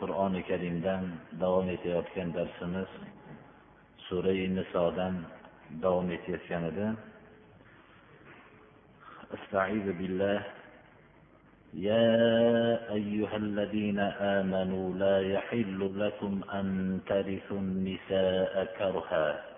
qur'oni karimdan davom etayotgan darsimiz surai nisodan davom etayotgan edi استعيذ بالله يا أيها الذين آمنوا لا يحل لكم أن ترثوا النساء كرها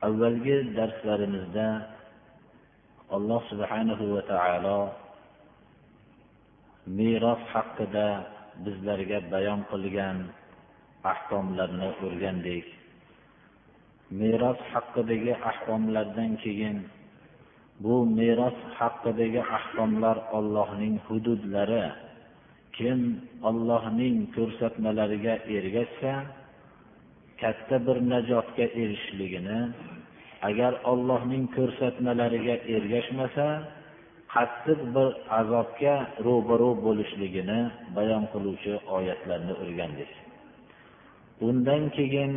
Avvalgi darslarimizda alloh subhanahu va taolo meros haqida bizlarga bayon qilgan ahkomlarni o'rgandik. Meros haqidagi ahkomlardan keyin bu meros haqidagi ahkomlar ollohning hududlari kim ollohning ko'rsatmalariga ergashsa katta bir najotga erishishligini agar ollohning ko'rsatmalariga ergashmasa qattiq bir azobga ro'baro bo'lishligini bayon qiluvchi oyatlarni o'rgandik. Undan keyin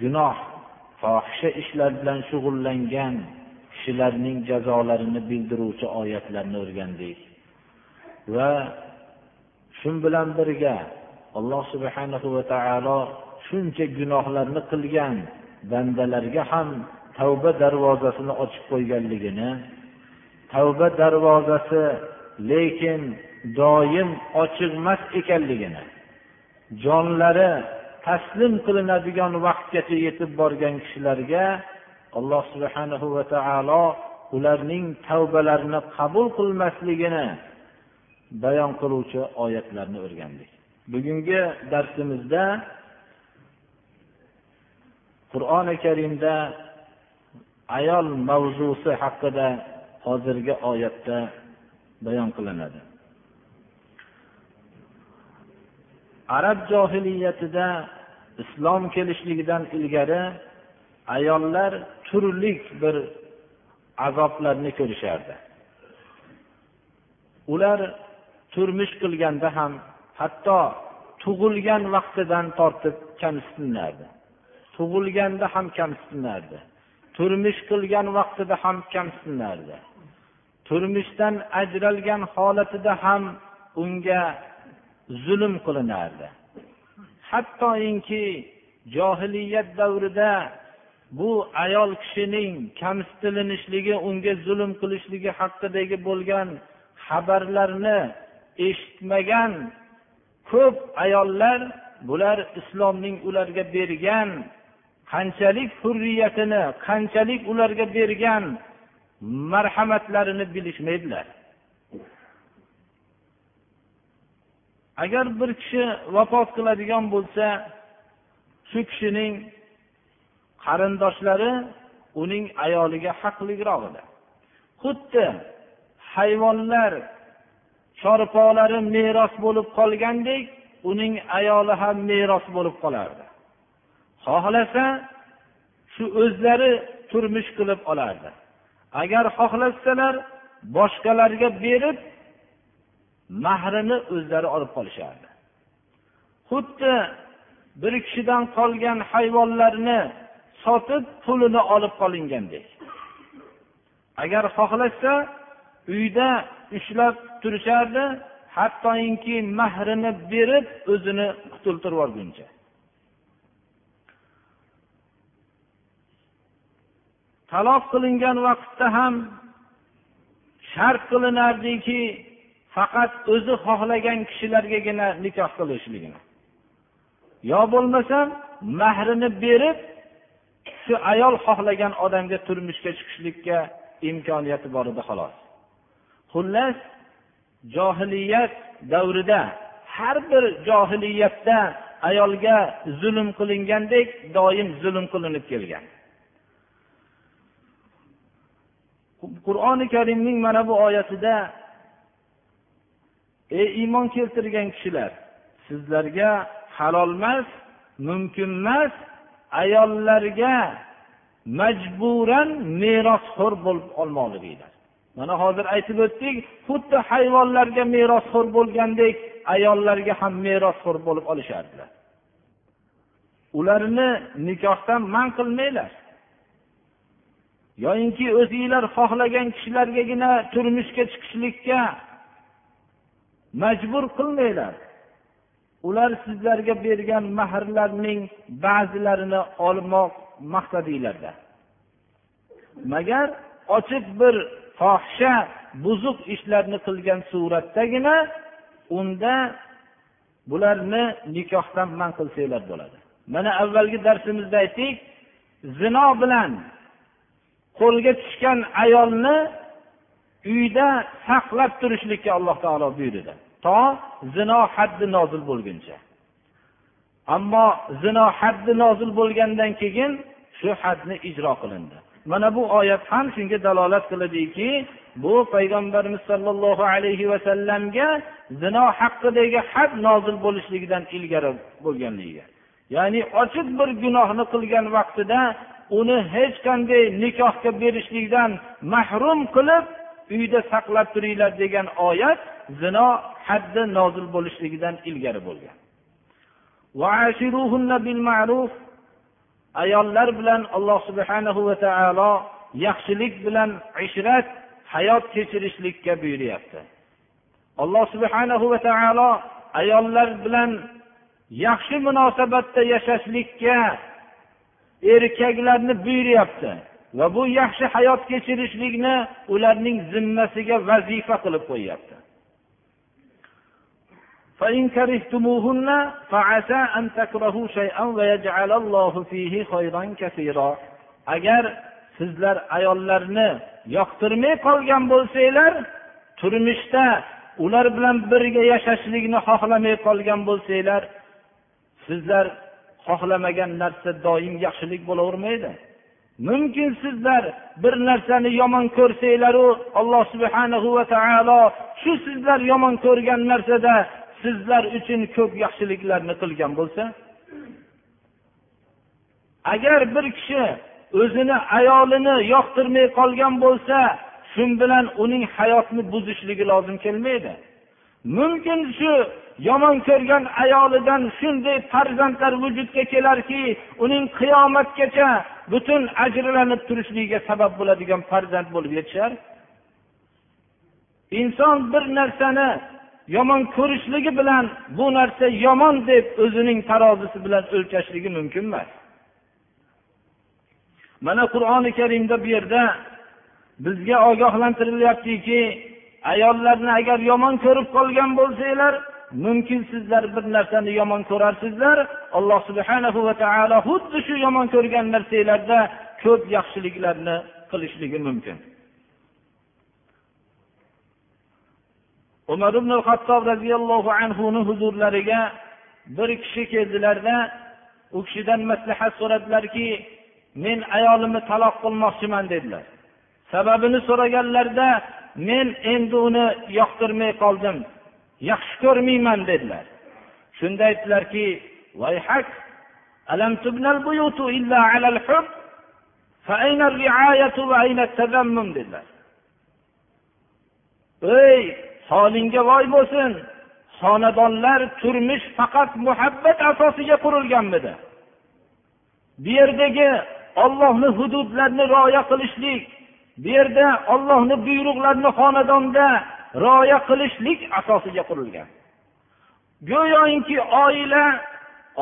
gunoh fohisha ishlar bilan shug'ullangan kishilarning jazolarini bildiruvchi oyatlarni o'rgandik. Va shu bilan birga alloh subhanahu va taolo shuncha gunohlarni qilgan bandalarga ham tavba darvozasini ochib qo'yganligini tavba darvozasi lekin doim ochiqmas ekanligini jonlari taslim qilinadigan vaqtgacha yetib borgan kishilarga alloh subhanahu va taolo ularning tavbalarini qabul qilmasligini bayon qiluvchi oyatlarni o'rgandik. Bugungi darsimizda qur'oni karimda ayol mavzusi haqida hozirgi oyatda bayon qilinadi. Arab johiliyatida islom kelishligidan ilgari ayollar turli bir azoblarni ko'rishardi. Ular turmush qilganda ham hatto tug'ilgan vaqtidan tortib kamsitilardi tug'ilganda ham kamsitilardi turmush qilgan vaqtida ham kamsitilardi turmushdan ajralgan holatida ham unga zulm qilinardi. Hattoinki johiliyat davrida bu ayol kishining kamsitilinishligi unga zulm qilishligi haqidagi bo'lgan xabarlarni eshitmagan ko'p ayollar bular islomning ularga bergan qanchalik hurriyatini qanchalik ularga bergan marhamatlarini bilishmaydilar. Agar bir kishi vafot qiladigan bo'lsa shu kishining qarindoshlari uning ayoliga haqliroq edi. Xuddi hayvonlar chorpolari meros bo'lib qolgandek uning ayoli ham meros bo'lib qolardi. Xohlasa shu o'zlari turmush qilib olardi. Agar xohlasalar boshqalarga berib mahrini o'zlari olib qolishardi. Xuddi bir kishidan qolgan hayvonlarni sotib pulini olib qolingandek. Agar xohlashsa uyda ushlab turishardi hattoki mahrini berib o'zini qutultirib yuborguncha taloq qilingan vaqtda ham shart qilinardiki faqat o'zi xohlagan kishilargagina nikoh qilishligini. Yo bo'lmasam mahrini berib shu ayol xohlagan odamga turmushga chiqishlikka imkoniyati bor edi xolos. Xullas johiliyat davrida har bir johiliyatda ayolga zulm qilingandek doim zulm qilinib kelgan. Qur'oni karimning mana bu oyatida ey iymon keltirgan kishilar sizlarga halolmas mumkinmas ayollarga majburan merosxo'r bo'lib olmoqliginglar. Mana hozir aytib o'tdik xuddi hayvonlarga merosxo'r bo'lgandek ayollarga ham merosxo'r bo'lib olishardilar. Ularni nikohdan man qilmanglar. Yoyinki o'zinglar xohlagan kishilargagina turmushga chiqishlikka majbur qilmanglar. Ular sizlarga bergan mahrlarning ba'zilarini olmoq maqsadinglarda. Magar ochiq bir fohisha buzuq ishlarni qilgan suratdagina unda bularni nikohdan man qilsanglar bo'ladi. Mana avvalgi darsimizda aytdik zino bilan qo'lga tushgan ayolni uyda saqlab turishlikka alloh taolo buyurdi. To zino haddi nozil bo'lguncha. Ammo zino haddi nozil bo'lgandan keyin shu hadni ijro qilindi. Mana bu oyat ham shunga dalolat qiladiki bu payg'ambarimiz sollallohu alayhi vasallamga zino haqidagi had nozil bo'lishligidan ilgari bo'lganligiga. Ya'ni ochiq bir gunohni qilgan vaqtida uni hech qanday nikohga berishlikdan mahrum qilib uyda saqlab turinglar degan oyat zino haddi nozil bo'lishligidan ilgari bo'lgan. Ayollar bilan alloh subhanahu va taolo yaxshilik bilan ishrat hayot kechirishlikka buyuryapti. Alloh subhanahu va taolo ayollar bilan yaxshi munosabatda yashashlikka erkaklarni buyuryapti. Va bu yaxshi hayot kechirishlikni ularning zimmasiga vazifa qilib qo'yyapti. فإن كرهتموهن فعسى أن تكرهوا شيئا ويجعل الله فيه خيرا كثيرا agar sizlar ayollarni yoqtirmay qolgan bo'lsanglar turmushda ular bilan birga yashashlikni xohlamay qolgan bo'lsanglar sizlar xohlamagan narsa doim yaxshilik bo'lavermaydi mumkin sizlar bir narsani yomon ko'rsanglaru alloh subhanahu va taolo shu sizlar yomon ko'rgan narsada sizlar uchun ko'p yaxshiliklarni qilgan bo'lsa agar bir kishi o'zini ayolini yoqtirmay qolgan bo'lsa shu bilan uning hayotini buzishligi lozim kelmaydi. Mumkin shu yomon ko'rgan ayolidan shunday farzandlar vujudga kelarki uning qiyomatgacha butun ajralanib turishligiga sabab bo'ladigan farzand bo'lib yetishar. Inson bir narsani yomon ko'rishligi bilan bu narsa yomon deb o'zining tarozisi bilan o'lchashligi mumkin emas. Mana qur'oni karimda bu yerda bizga ogohlantirilyaptiki ayollarni agar yomon ko'rib qolgan bo'lsanglar mumkin sizlar bir narsani yomon ko'rarsizlar alloh subhanahu va taolo xuddi shu yomon ko'rgan narsanglarda ko'p yaxshiliklarni qilishligi mumkin. umar ibn hattob roziyallohu anhuni huzurlariga bir kishi keldilarda u kishidan maslahat so'radilarki men ayolimni taloq qilmoqchiman dedilar. Sababini so'raganlarida men endi uni yoqtirmay qoldim yaxshi ko'rmayman dedilar. Shunda aytdilarki alam tubnal illa dedilar. Ey holingga voy bo'lsin. Xonadonlar turmush faqat muhabbat asosiga qurilganmidi? Bu yerdagi ollohni hududlarini rioya qilishlik bu yerda ollohni buyruqlarini xonadonda rioya qilishlik asosiga qurilgan. Go'yoki oila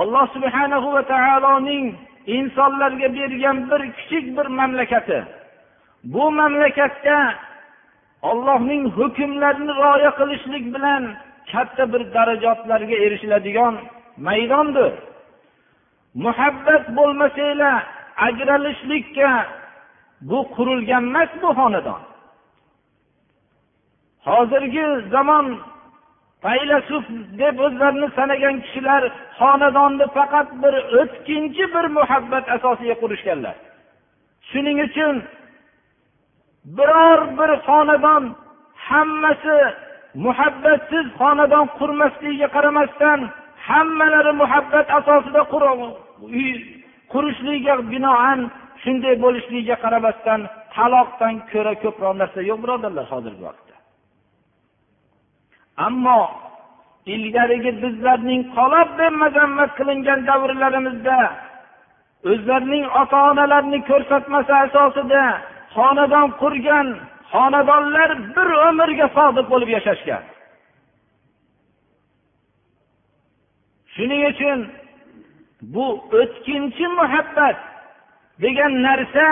alloh subhanahu va taoloning insonlarga bergan bir kichik bir mamlakati. Bu mamlakatda ollohning hukmlarini rioya qilishlik bilan katta bir darajatlarga erishiladigan maydondir. Muhabbat bo'lmasanglar ajralishlikka bu qurilgan emas bu xonadon. Hozirgi zamon faylasuf deb o'zlarini sanagan kishilar xonadonni faqat bir o'tkinchi bir muhabbat asosiga qurishganlar. Shuning uchun biror bir xonadon hammasi muhabbatsiz xonadon qurmasligiga qaramasdan hammalari muhabbat asosida uy qurishligiga binoan shunday bo'lishligiga qaramasdan taloqdan ko'ra ko'proq narsa yo'q birodarlar hozirgi vaqtda. Ammo ilgarigi bizlarning talab deb mazammat qilingan davrlarimizda o'zlarining ota onalarini ko'rsatmasi asosida xonadon qurgan xonadonlar bir umrga sodiq bo'lib yashashgan. Shuning uchun bu o'tkinchi muhabbat degan narsa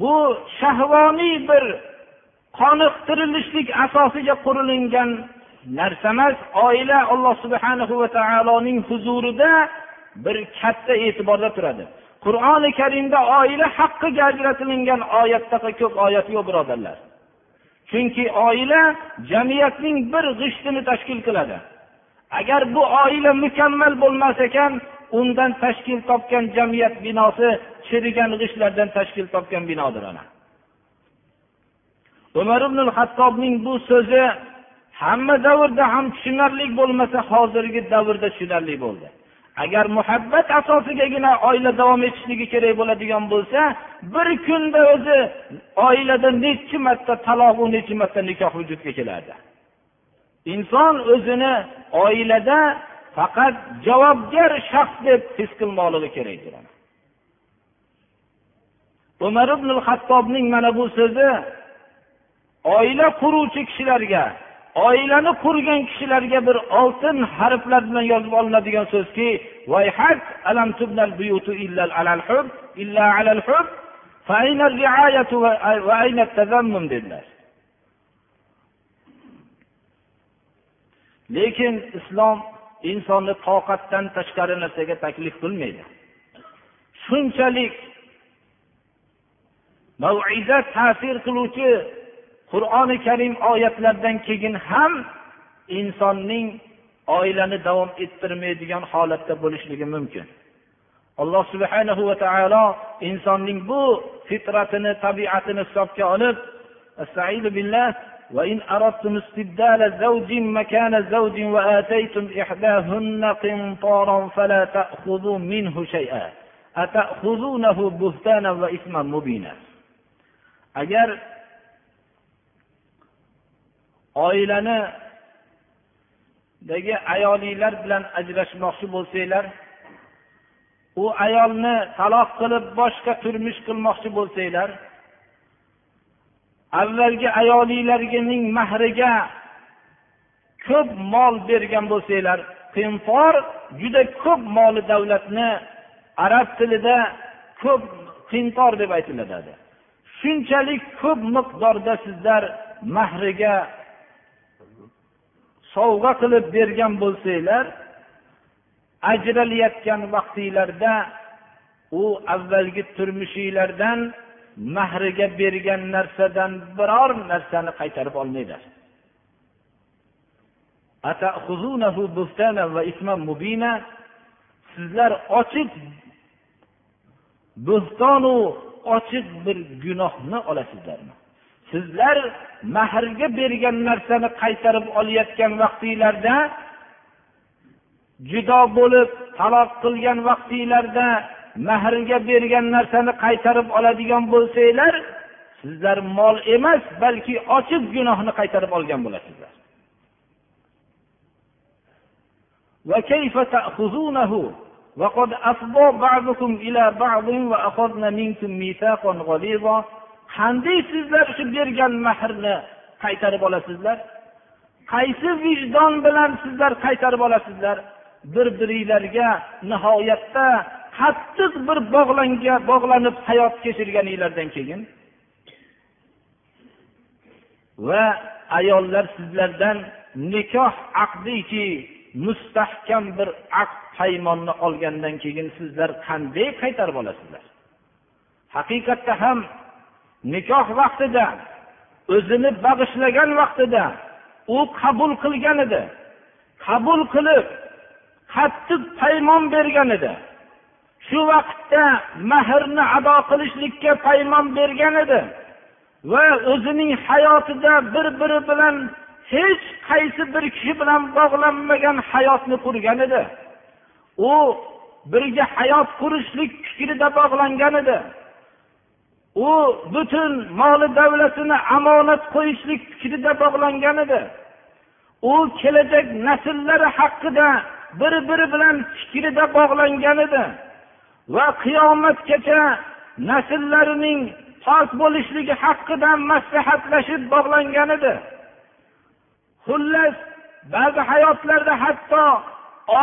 bu shahvoniy bir qoniqtirilishlik asosiga qurilingan narsa emas. Oila alloh subhanahu va taoloning huzurida bir katta e'tiborda turadi. Qur'oni karimda oila haqqiga ajratilingan oyatdaqa ko'p oyat yo'q birodarlar. Chunki oila jamiyatning bir g'ishtini tashkil qiladi. Agar bu oila mukammal bo'lmas ekan undan tashkil topgan jamiyat binosi chirigan g'ishtlardan tashkil topgan binodir ana. Umar ibn hattobning bu so'zi hamma davrda ham tushunarli bo'lmasa hozirgi davrda tushunarli bo'ldi. Agar muhabbat asosigagina oila davom etishligi kerak bo'ladigan bo'lsa bir kunda o'zi oilada nechi marta taloq nechi marta nikoh vujudga keladi. Inson o'zini oilada faqat javobgar shaxs deb his qilmoqligi kerakdir umar ibn hattobning mana bu so'zi oila quruvchi kishilarga oilani qurgan kishilarga bir oltin harflar bilan yozib olinadigan so'zki dedilar. Lekin islom insonni toqatdan tashqari narsaga taklif qilmaydi. Shunchalik maiza ta'sir qiluvchi qur'oni karim oyatlaridan keyin ham insonning oilani davom ettirmaydigan holatda bo'lishligi mumkin alloh subhanahu va taolo insonning bu fitratini tabiatini hisobga olib وإن أردتم استبدال زوج مكان زوج وآتيتم إحداهن قنطارا فلا تأخذوا منه شيئا أتأخذونه بهتانا وإثما مبينا agar oilanidagi ayolinglar bilan ajrashmoqchi bo'lsanglar u ayolni taloq qilib boshqa turmush qilmoqchi bo'lsanglar avvalgi ayolinglarning mahriga ko'p mol bergan bo'lsanglar qinfor juda ko'p moli davlatni arab tilida ko'p qintor deb aytiladi. Shunchalik ko'p miqdorda sizlar mahriga sovg'a qilib bergan bo'lsanglar ajralayotgan vaqtinglarda u avvalgi turmushinglardan mahriga bergan narsadan biror narsani qaytarib olmanglar. Sizlar ochiq bo'htonu ochiq bir gunohni olasizlarmi? sizlar mahrga bergan narsani qaytarib olayotgan vaqtinglarda judo bo'lib taloq qilgan vaqtinglarda mahrga bergan narsani qaytarib oladigan bo'lsanglar sizlar mol emas balki ochiq gunohni qaytarib olgan bo'lasizlar وقد أفضى بعضكم إلى بعض وأخذنا منكم ميثاقا غليظا qanday sizlar shu bergan mahrni qaytarib olasizlar? Qaysi vijdon bilan sizlar qaytarib olasizlar? Bir biringlarga nihoyatda qattiq bir bog'langa bog'lanib hayot kechirganinglardan keyin va ayollar sizlardan nikoh aqdiki mustahkam bir aqd paymonni olgandan keyin sizlar qanday qaytarib olasizlar? Haqiqatda ham nikoh vaqtida o'zini bag'ishlagan vaqtida u qabul qilgan edi. Qabul qilib qattiq paymon bergan edi. Shu vaqtda mahrni ado qilishlikka paymon bergan edi va o'zining hayotida bir biri bilan hech qaysi bir kishi bilan bog'lanmagan hayotni qurgan edi. U birga hayot qurishlik fikrida bog'langan edi. U butun moli davlatini omonat qo'yishlik fikrida bog'langan edi. U kelajak nasllari haqida bir biri bilan fikrida bog'langan edi. Va qiyomatgacha nasllarining pok bo'lishligi haqida maslahatlashib bog'langan edi. Xullas ba'zi hayotlarda hatto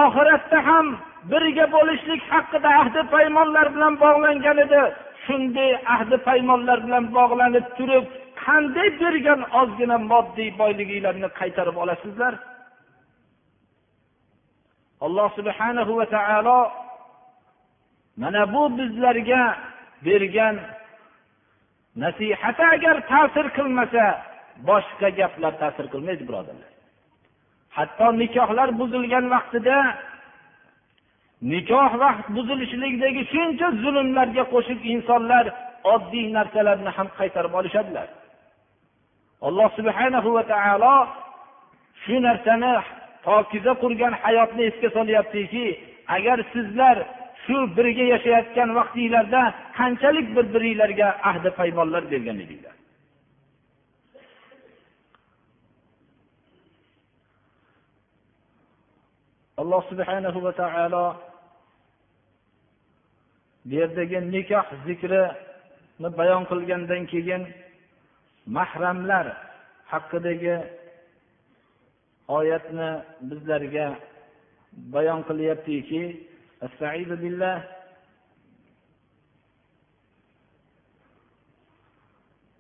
oxiratda ham birga bo'lishlik haqida ahdi paymonlar bilan bog'langan edi. Shunday ahdi paymonlar bilan bog'lanib turib qanday bergan ozgina moddiy boyliginglarni qaytarib olasizlar? Alloh subhanahu va taolo mana bu bizlarga bergan nasihati agar ta'sir qilmasa boshqa gaplar ta'sir qilmaydi birodarlar. Hatto nikohlar buzilgan vaqtida nikoh vaqt buzilishlikdagi shuncha zulmlarga qo'shib insonlar oddiy narsalarni ham qaytarib olishadilar. Alloh subhanahu va taolo shu narsani pokiza qurgan hayotni esga solyaptiki agar sizlar shu birga yashayotgan vaqtinglarda qanchalik bir biringlarga ahdi paymonlar bergan edinglar. Alloh subhanahu va taolo bu yerdagi nikoh zikrini bayon qilgandan keyin mahramlar haqidagi oyatni bizlarga bayon qilyaptiki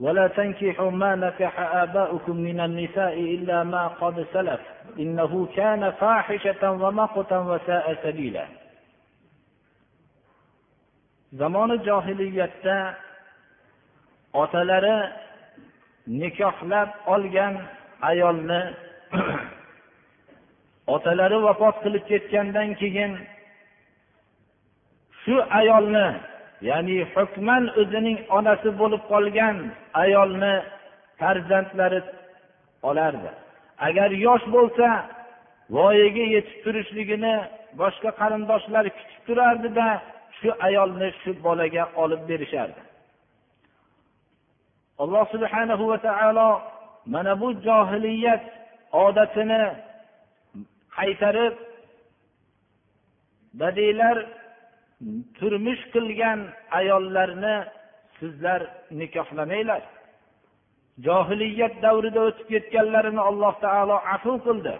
ولا تنكحوا ما نكح آباؤكم من النساء إلا ما قد سلف إنه كان فاحشة ومقتا وساء سبيلا zamoni johiliyatda otalari nikohlab olgan ayolni otalari vafot qilib ketgandan keyin shu ayolni ya'ni hukman o'zining onasi bo'lib qolgan ayolni farzandlari olardi. Agar yosh bo'lsa voyaga yetib turishligini boshqa qarindoshlar kutib turardida shu ayolni shu bolaga olib berishardi. Alloh subhanahu va taolo mana bu johiliyat odatini qaytarib badiylar turmush qilgan ayollarni sizlar nikohlamanglar. Johiliyat davrida o'tib ketganlarini alloh taolo afu qildi.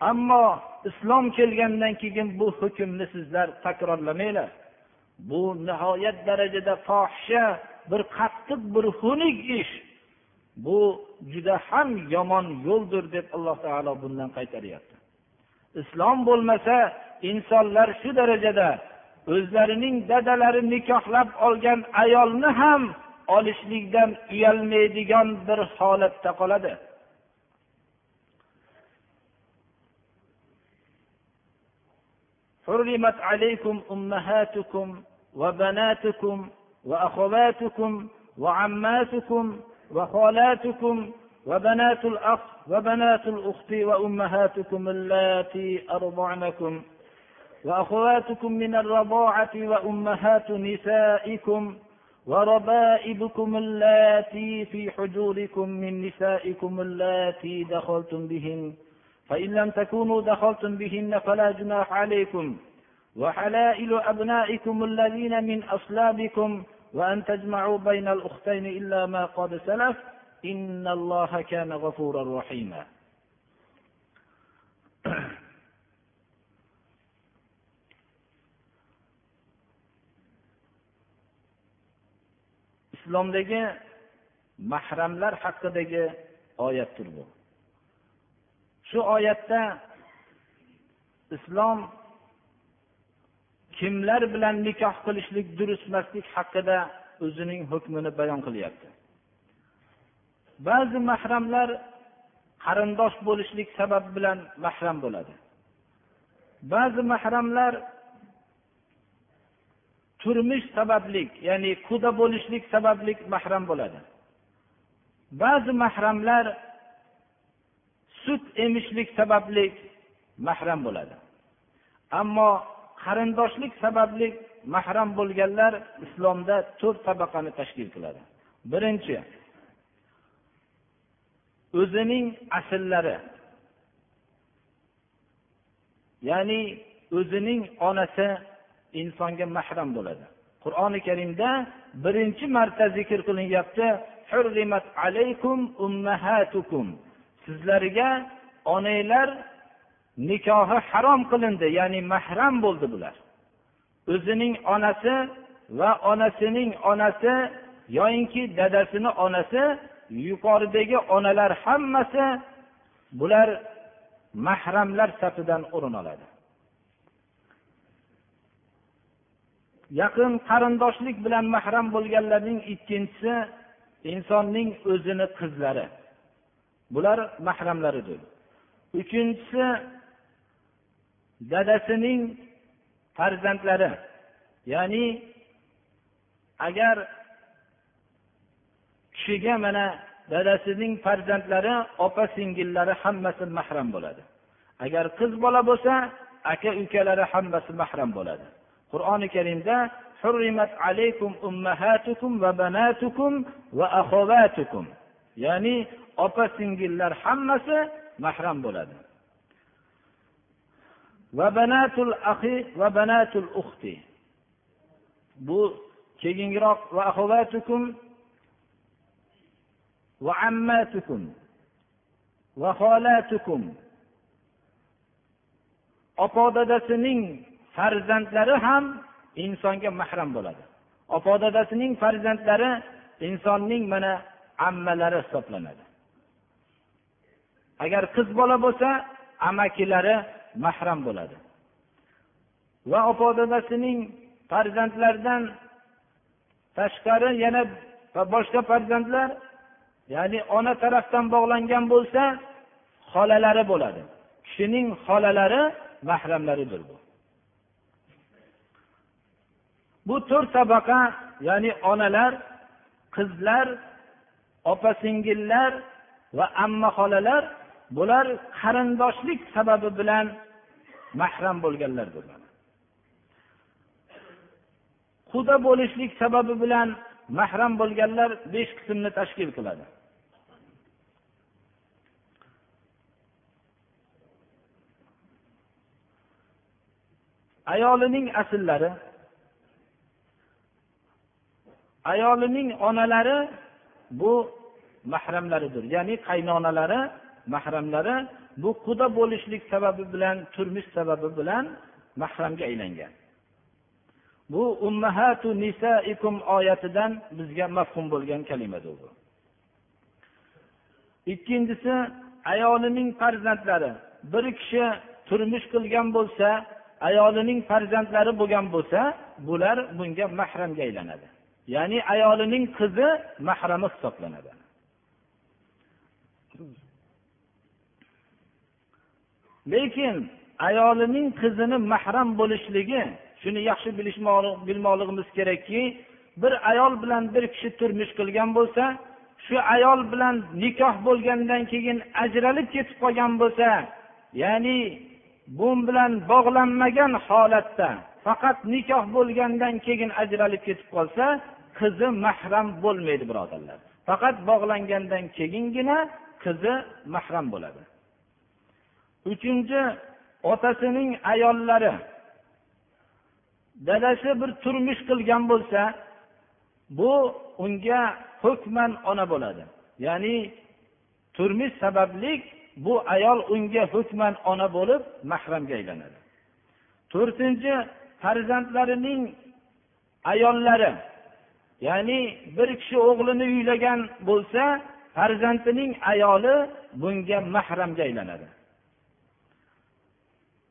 Ammo islom kelgandan keyin bu hukmni sizlar takrorlamanglar bu nihoyat darajada fohisha bir qattiq bir xunuk ish. Bu juda ham yomon yo'ldir deb alloh taolo bundan qaytaryapti. Islom bo'lmasa insonlar shu darajada o'zlarining dadalari nikohlab olgan ayolni ham olishlikdan uyalmaydigan bir holatda qoladi. حرمت عليكم أمهاتكم وبناتكم وأخواتكم وعماتكم وخالاتكم وبنات الأخ وبنات الأخت وأمهاتكم اللاتي أرضعنكم وأخواتكم من الرضاعة وأمهات نسائكم وربائبكم اللاتي في حجوركم من نسائكم اللاتي دخلتم بهن فإن لم تكونوا دخلتم بهن فلا جناح عليكم وحلائل أبنائكم الذين من أصلابكم وأن تجمعوا بين الأختين إلا ما قد سلف إن الله كان غفورا رحيما islomdagi mahramlar haqidagi oyatdir bu shu oyatda islom kimlar bilan nikoh qilishlik durust emaslik haqida o'zining hukmini bayon qilyapti. Ba'zi mahramlar qarindosh bo'lishlik sababi bilan mahram bo'ladi. Ba'zi mahramlar turmush sabablik ya'ni quda bo'lishlik sabablik mahram bo'ladi. Ba'zi mahramlar sut emishlik sababli mahram bo'ladi. Ammo qarindoshlik sababli mahram bo'lganlar islomda to'rt tabaqani tashkil qiladi. Birinchi o'zining asllari ya'ni o'zining onasi insonga mahram bo'ladi. Qur'oni karimda birinchi marta zikr qilinyapti. Sizlarga onanglar nikohi harom qilindi ya'ni mahram bo'ldi bular. O'zining onasi va onasining onasi yoyinki dadasini onasi yuqoridagi onalar hammasi bular mahramlar safidan o'rin oladi. Yaqin qarindoshlik bilan mahram bo'lganlarning ikkinchisi insonning o'zini qizlari. bular mahramlaridir uchinchisi dadasining farzandlari ya'ni agar kishiga mana dadasining farzandlari opa singillari hammasi mahram bo'ladi agar qiz bola bo'lsa aka ukalari hammasi mahram bo'ladi qur'oni karimda حرمت عليكم أمهاتكم وبناتكم وأخواتكم ya'ni opa singillar hammasi mahram bo'ladi. Bu keyingiroq opa dadasining farzandlari ham insonga mahram bo'ladi. Opa dadasining farzandlari insonning mana ammalari hisoblanadi. Agar qiz bola bo'lsa amakilari mahram bo'ladi. Va opa dadasining farzandlaridan tashqari yana boshqa farzandlar ya'ni ona tarafdan bog'langan bo'lsa xolalari bo'ladi. Kishining xolalari mahramlaridir bu. Bu to'rt tabaqa ya'ni onalar qizlar opa singillar va amma xolalar bular qarindoshlik sababi bilan mahram bo'lganlardir quda bo'lishlik sababi bilan mahram bo'lganlar besh qismni tashkil qiladi. Ayolining asllari ayolining onalari bu mahramlaridir. Ya'ni qaynonalari mahramlari bu quda bo'lishlik sababi bilan turmush sababi bilan mahramga aylangan. Bu ummahatu nisaikum oyatidan bizga mafhum bo'lgan kalimadir bu. Ikkinchisi ayolining farzandlari. Bir kishi turmush qilgan bo'lsa ayolining farzandlari bo'lgan bo'lsa bular bunga mahramga aylanadi. Ya'ni ayolining qizi mahrami hisoblanadi. Lekin ayolining qizini mahram bo'lishligi shuni yaxshi bilmoqligimiz kerakki bir ayol bilan bir kishi turmush qilgan bo'lsa shu ayol bilan nikoh bo'lgandan keyin ajralib ketib qolgan bo'lsa ya'ni bu bilan bog'lanmagan holatda faqat nikoh bo'lgandan keyin ajralib ketib qolsa qizi mahram bo'lmaydi birodarlar. Faqat bog'langandan keyingina qizi mahram bo'ladi. Uchinchi otasining ayollari. Dadasi bir turmush qilgan bo'lsa bu unga hukman ona bo'ladi. Ya'ni turmush sababli bu ayol unga hukman ona bo'lib mahramga aylanadi. To'rtinchi farzandlarining ayollari. Ya'ni bir kishi o'g'lini uylagan bo'lsa farzandining ayoli bunga mahramga aylanadi.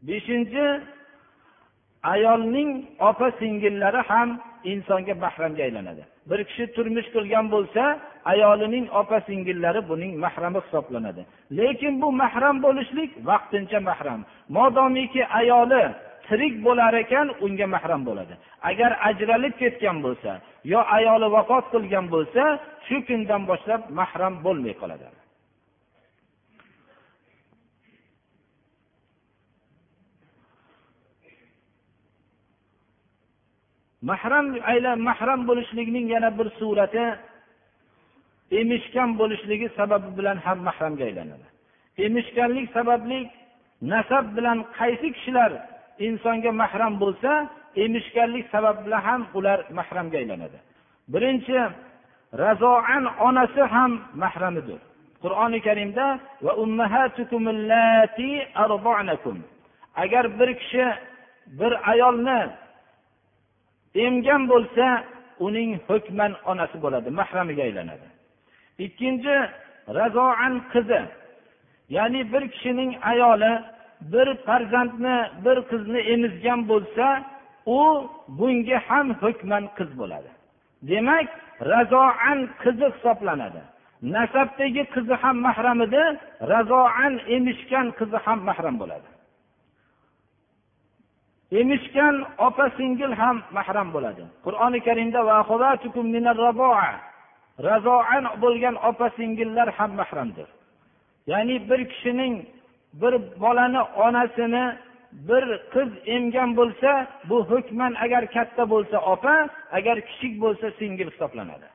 Beshinchi ayolning opa singillari ham insonga mahramga aylanadi. Bir kishi turmush qurgan bo'lsa ayolining opa singillari buning mahrami hisoblanadi. Lekin bu mahram bo'lishlik vaqtincha mahram. Modomiki ayoli tirik bo'lar ekan unga mahram bo'ladi. Agar ajralib ketgan bo'lsa yo ayoli vafot qilgan bo'lsa shu kundan boshlab mahram bo'lmay qoladi. Mahram aylan mahram bo'lishlikning yana bir surati emishgan bo'lishligi sababi bilan ham mahramga aylanadi. Emishganlik sababli nasab bilan qaysi kishilar insonga mahram bo'lsa emishganlik sabab bilan ham ular mahramga aylanadi. Birinchi razoan onasi ham mahramidir. Qur'oni karimda agar bir kishi bir ayolni emgan bo'lsa uning hukman onasi bo'ladi mahramiga aylanadi. Ikkinchi razoan qizi. Ya'ni bir kishining ayoli bir farzandni bir qizni emizgan bo'lsa u bunga ham hukman qiz bo'ladi. Demak razoan qizi hisoblanadi. Nasabdagi qizi ham mahram edi razoan emishgan qizi ham mahram bo'ladi. Emishgan opa singil ham mahram bo'ladi. Qur'oni karimda razoan bo'lgan opa singillar ham mahramdir. Ya'ni bir kishining bir bolani onasini bir qiz emgan bo'lsa bu hukman agar katta bo'lsa opa agar kichik bo'lsa singil hisoblanadi.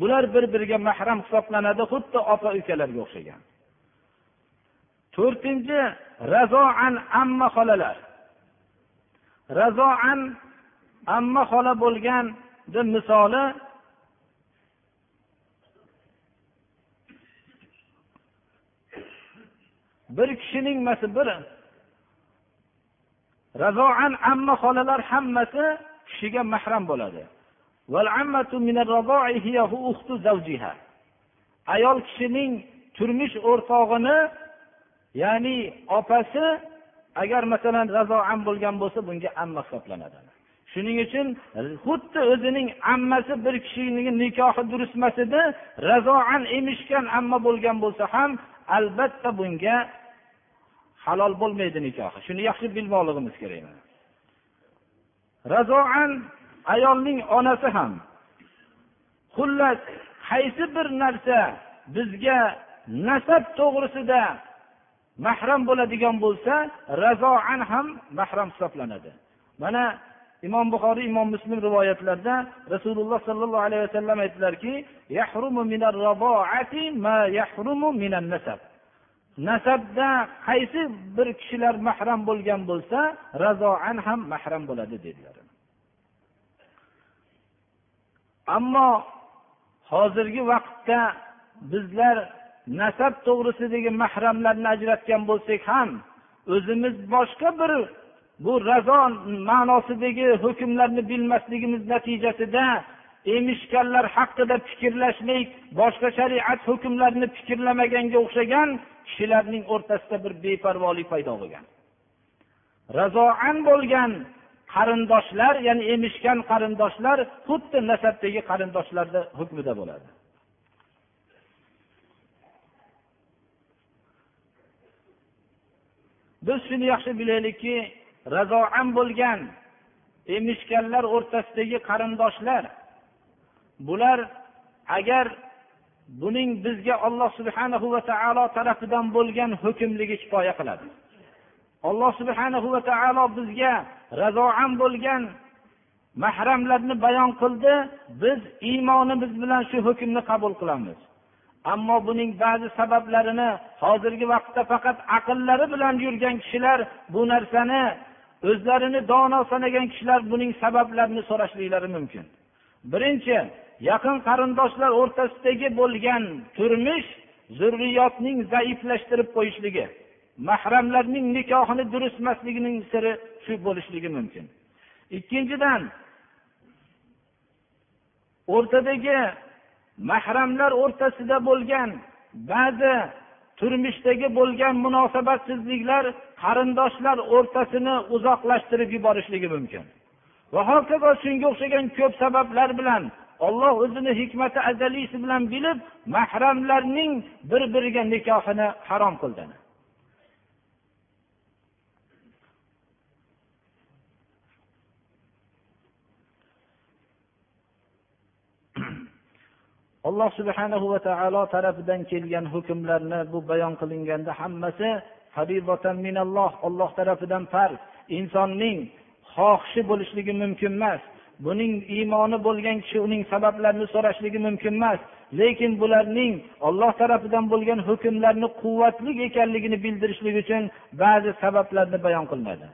Bular bir biriga mahram hisoblanadi xuddi opa ukalarga o'xshagan. To'rtinchi razoan amma xolalar. Razoan amma xola bo'lgan misoli bir kishining bir. Razoan amma xolalar hammasi kishiga mahram bo'ladi. Ayol kishining turmush o'rtog'ini ya'ni opasi agar masalan razoan bo'lgan bo'lsa bunga amma hisoblanadi. Shuning uchun xuddi o'zining ammasi bir kishining nikohi durust emas edi razoan emishgan amma bo'lgan bo'lsa ham albatta bunga halol bo'lmaydi nikohi. Shuni yaxshi bilmoqligimiz kerak. Razoan ayolning onasi ham xullas qaysi bir narsa bizga nasab to'g'risida mahram bo'ladigan bo'lsa razoan ham mahram hisoblanadi. Mana imom buxoriy imom muslim rivoyatlarida rasululloh sollallohu alayhi vasallam aytdilarki nasabda qaysi bir kishilar mahram bo'lgan bo'lsa razoan ham mahram bo'ladi dedilar. Ammo hozirgi vaqtda bizlar nasab to'g'risidagi mahramlarni ajratgan bo'lsak ham o'zimiz boshqa bir bu razo ma'nosidagi hukmlarni bilmasligimiz natijasida emishganlar haqida fikrlashlik boshqa shariat hukmlarini fikrlamaganga o'xshagan kishilarning o'rtasida bir beparvolik paydo bo'lgan. Razoan bo'lgan qarindoshlar ya'ni emishgan qarindoshlar xuddi nasabdagi qarindoshlarni hukmida bo'ladi. Biz shuni yaxshi bilaylikki razoan bo'lgan emishganlar o'rtasidagi qarindoshlar bular agar buning bizga olloh subhanahu va taolo tarafidan bo'lgan hukmligi kifoya qiladi. Alloh subhanahu va taolo bizga razoan bo'lgan mahramlarni bayon qildi biz iymonimiz bilan shu hukmni qabul qilamiz. Ammo buning ba'zi sabablarini hozirgi vaqtda faqat aqllari bilan yurgan kishilar bu narsani o'zlarini dono sanagan kishilar buning sabablarini so'rashliklari mumkin. Birinchi yaqin qarindoshlar o'rtasidagi bo'lgan turmush zurriyotning zaiflashtirib qo'yishligi mahramlarning nikohini durust emasligining siri shu bo'lishligi mumkin. Ikkinchidan o'rtadagi mahramlar o'rtasida bo'lgan ba'zi turmushdagi bo'lgan munosabatsizliklar qarindoshlar o'rtasini uzoqlashtirib yuborishligi mumkin. Va hokazo shunga o'xshagan ko'p sabablar bilan olloh o'zini hikmati azaliysi bilan bilib mahramlarning bir biriga nikohini harom qildi alloh subhanahu va taolo tarafidan kelgan hukmlarni bu bayon qilinganda hammasi minalloh olloh tarafidan farz. Insonning xohishi bo'lishligi mumkin emas buning iymoni bo'lgan kishi uning sabablarini so'rashligi mumkin emas lekin bularning olloh tarafidan bo'lgan hukmlarni quvvatli ekanligini bildirishlik uchun ba'zi sabablarni bayon qilinadi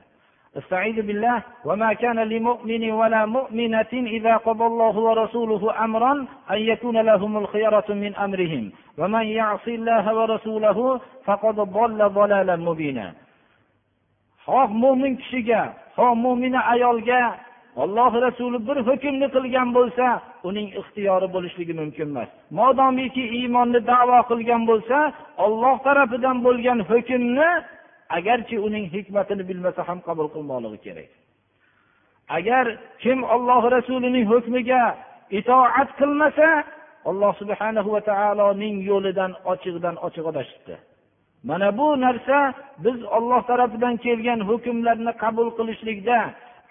استعيذ بالله وما كان لمؤمن ولا مؤمنة إذا قضى الله ورسوله أمرا أن يكون لهم الخيرة من أمرهم ومن يعص الله ورسوله فقد ضل ضلالا مبينا xoh mo'min kishiga xoh mo'mina ayolga olloh rasuli bir hukmni qilgan bo'lsa uning ixtiyori bo'lishligi mumkin emas modomiki iymonni davo qilgan bo'lsa olloh tarafidan bo'lgan hukmni agarchi uning hikmatini bilmasa ham qabul qilmoqligi kerak. Agar kim olloh rasulining hukmiga itoat qilmasa alloh subhanahu va taoloning yo'lidan ochiqdan ochiq adashibdi. Mana bu narsa biz olloh tarafidan kelgan hukmlarni qabul qilishlikda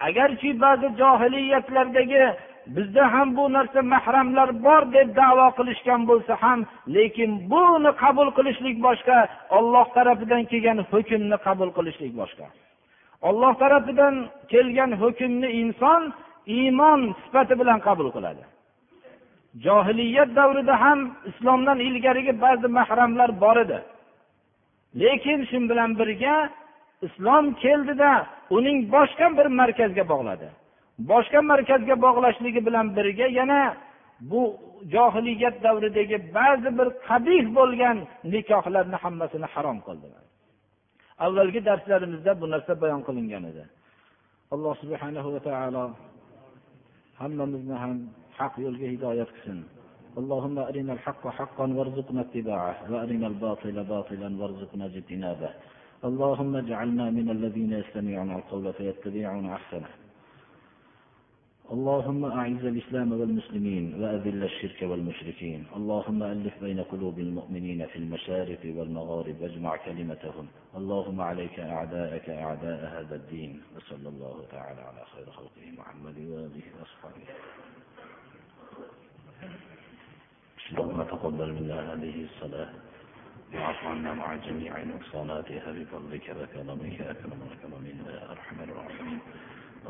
agarchi ba'zi johiliyatlardagi bizda ham bu narsa mahramlar bor deb davo qilishgan bo'lsa ham lekin buni qabul qilishlik boshqa olloh tarafidan kelgan hukmni qabul qilishlik boshqa. Olloh tarafidan kelgan hukmni inson iymon sifati bilan qabul qiladi. Johiliyat davrida ham islomdan ilgarigi ba'zi mahramlar bor edi. Lekin shu bilan birga islom keldida uning boshqa bir markazga bog'ladi. boshqa markazga bog'lashligi bilan birga yana bu johiliyat davridagi ba'zi bir qabih bo'lgan nikohlarni hammasini harom qildi avvalgi darslarimizda bu narsa bayon qilingan edi alloh subhanahu va taolo hammamizni ham haq yo'lga hidoyat qilsin اللهم أرنا الحق حقا وارزقنا اتباعه وأرنا الباطل باطلا وارزقنا اجتنابه اللهم اجعلنا من الذين يستمعون القول فيتبعون أحسنه اللهم أعز الإسلام والمسلمين وأذل الشرك والمشركين. اللهم ألف بين قلوب المؤمنين في المشارق والمغارب واجمع كلمتهم. اللهم عليك أعداءك أعداء هذا الدين. وصلى الله تعالى على خير خلقه محمد وآله وأصحابه. اللهم تقبل منا هذه الصلاة. واعف عنا مع جميع نقصاناتها بفضلك وكرمك. أكرم الأكرمين يا أرحم الراحمين.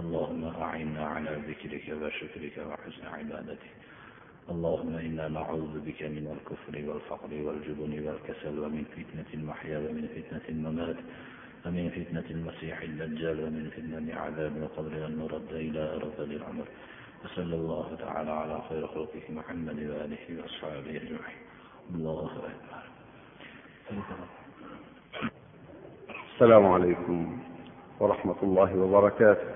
اللهم أعنا على ذكرك وشكرك وحسن عبادتك. اللهم إنا نعوذ بك من الكفر والفقر والجبن والكسل ومن فتنة المحيا ومن فتنة الممات ومن فتنة المسيح الدجال ومن فتنة عذاب القبر أن نرد إلى أرض العمر. وصلى الله تعالى على خير خلقه محمد وآله وأصحابه أجمعين. الله أكبر. السلام عليكم ورحمة الله وبركاته.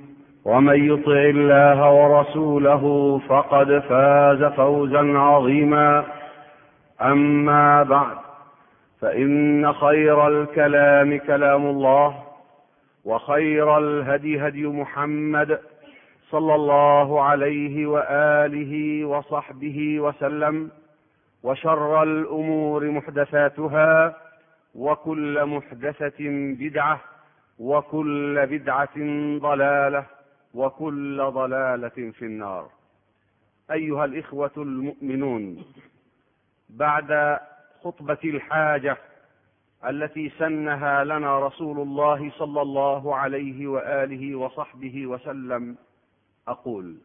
ومن يطع الله ورسوله فقد فاز فوزا عظيما. أما بعد فإن خير الكلام كلام الله وخير الهدي هدي محمد صلى الله عليه وآله وصحبه وسلم وشر الأمور محدثاتها وكل محدثة بدعة وكل بدعة ضلالة. وكل ضلالة في النار. أيها الإخوة المؤمنون بعد خطبة الحاجة التي سنها لنا رسول الله صلى الله عليه وآله وصحبه وسلم أقول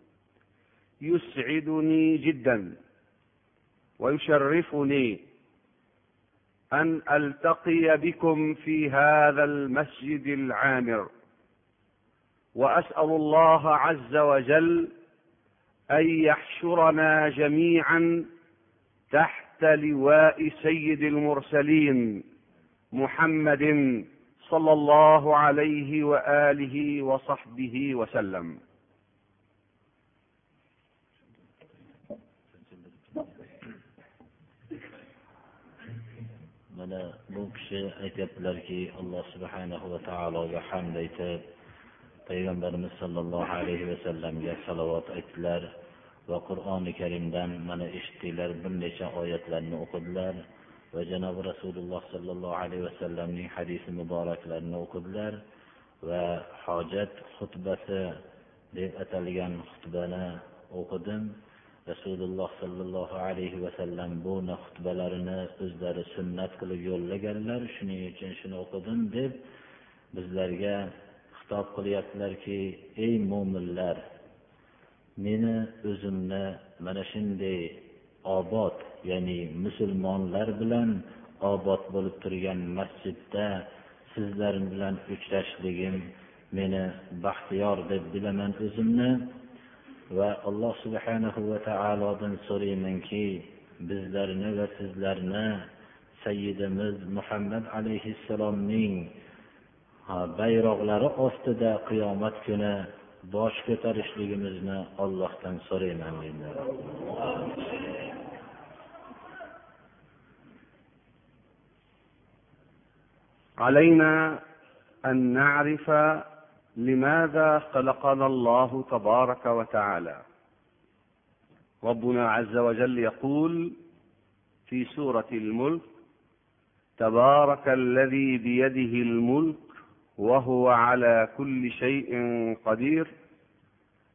يسعدني جدا ويشرفني أن ألتقي بكم في هذا المسجد العامر. وأسأل الله عز وجل أن يحشرنا جميعا تحت لواء سيد المرسلين محمد صلى الله عليه وآله وصحبه وسلم. Mana bu kishi aytyaptilarki alloh subhanahu va taologa hamd aytib payg'ambarimiz sollallohu alayhi vasallamga salovat aytdilar va qur'oni karimdan mana eshitdinglar bir necha oyatlarni o'qidilar va janobi rasululloh sollallohu alayhi vasallamning hadisi muboraklarini o'qidilar va hojat xutbasi deb atalgan xutbani o'qidim. Rasululloh sollallohu alayhi vasallam bu xutbalarini o'zlari sunnat qilib yo'llaganlar shuning uchun shuni o'qidim deb bizlarga xitob qilyaptilarki ey mo'minlar meni o'zimni mana shunday obod ya'ni musulmonlar bilan obod bo'lib turgan masjidda sizlar bilan uchrashligim meni baxtiyor deb bilaman o'zimni va alloh subhanahu va taolodan so'raymanki bizlarni va sizlarni sayyidimiz muhammad alayhissalomning bayroqlari ostida qiyomat kuni bosh ko'tarishligimizni ollohdan so'rayman علينا ان نعرف لماذا خلقنا الله تبارك وتعالى ربنا عز وجل يقول في سوره الملك تبارك الذي بيده الملك وهو على كل شيء قدير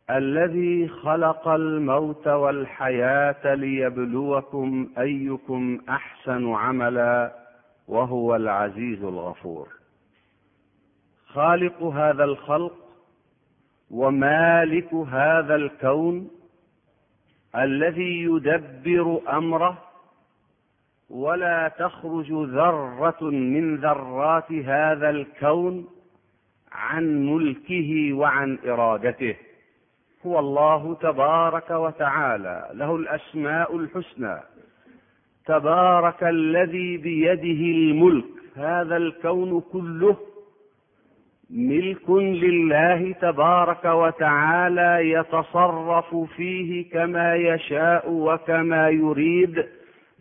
الذي خلق الموت والحياة ليبلوكم أيكم أحسن عملا وهو العزيز الغفور. خالق هذا الخلق ومالك هذا الكون الذي يدبر أمره ولا تخرج ذرة من ذرات هذا الكون عن ملكه وعن إرادته. هو الله تبارك وتعالى له الأسماء الحسنى. تبارك الذي بيده الملك هذا الكون كله ملك لله تبارك وتعالى يتصرف فيه كما يشاء وكما يريد.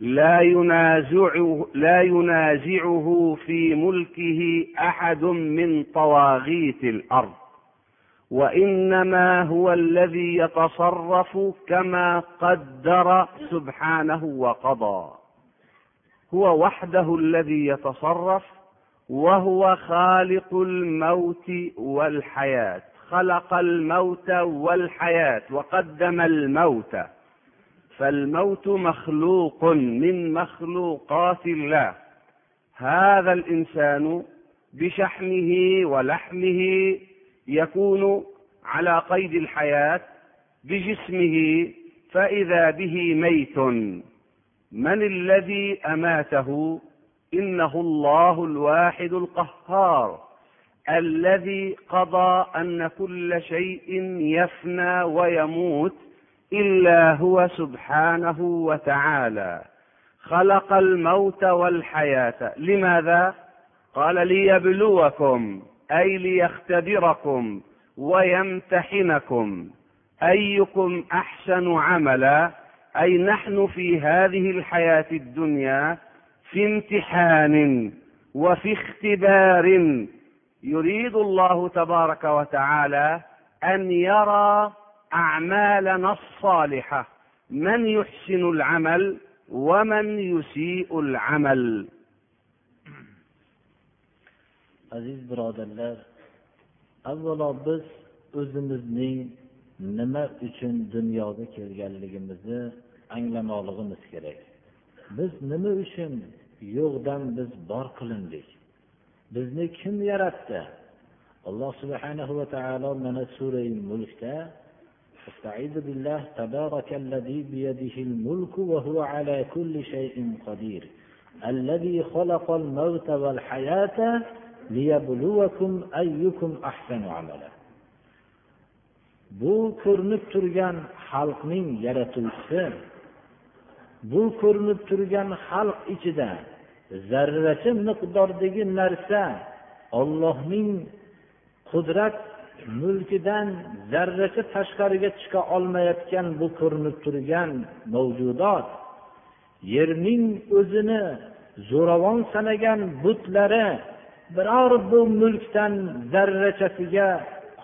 لا ينازعه لا ينازعه في ملكه أحد من طواغيت الأرض وإنما هو الذي يتصرف كما قدر سبحانه وقضى. هو وحده الذي يتصرف وهو خالق الموت والحياة خلق الموت والحياة وقدم الموت. فالموت مخلوق من مخلوقات الله. هذا الإنسان بشحمه ولحمه يكون على قيد الحياة بجسمه فإذا به ميت من الذي أماته؟ إنه الله الواحد القهار الذي قضى أن كل شيء يفنى ويموت إلا هو سبحانه وتعالى. خلق الموت والحياة. لماذا؟ قال ليبلوكم أي ليختبركم ويمتحنكم. أيكم أحسن عملا؟ أي نحن في هذه الحياة الدنيا في امتحان وفي اختبار. يريد الله تبارك وتعالى أن يرى اعمالنا الصالحه من يحسن العمل ومن يسيء العمل aziz birodarlar avvalo biz o'zimizning nima uchun dunyoga kelganligimizni anglamoqligimiz kerak biz nima uchun yo'qdan biz bor qilindik bizni kim yaratdi alloh subhanahu va taolo mana surai mulkda استعيذ بالله تبارك الذي بيده الملك وهو على كل شيء قدير الذي خلق الموت والحياة ليبلوكم أيكم أحسن عملا bu ko'rinib turgan xalqning yaratuvchisi bu ko'rinib turgan xalq ichida zarracha miqdordagi narsa ollohning qudrat mulkidan zarracha tashqariga chiqa olmayotgan bu ko'rinib turgan mavjudot yerning o'zini zo'ravon sanagan butlari biror bu mulkdan zarrachasiga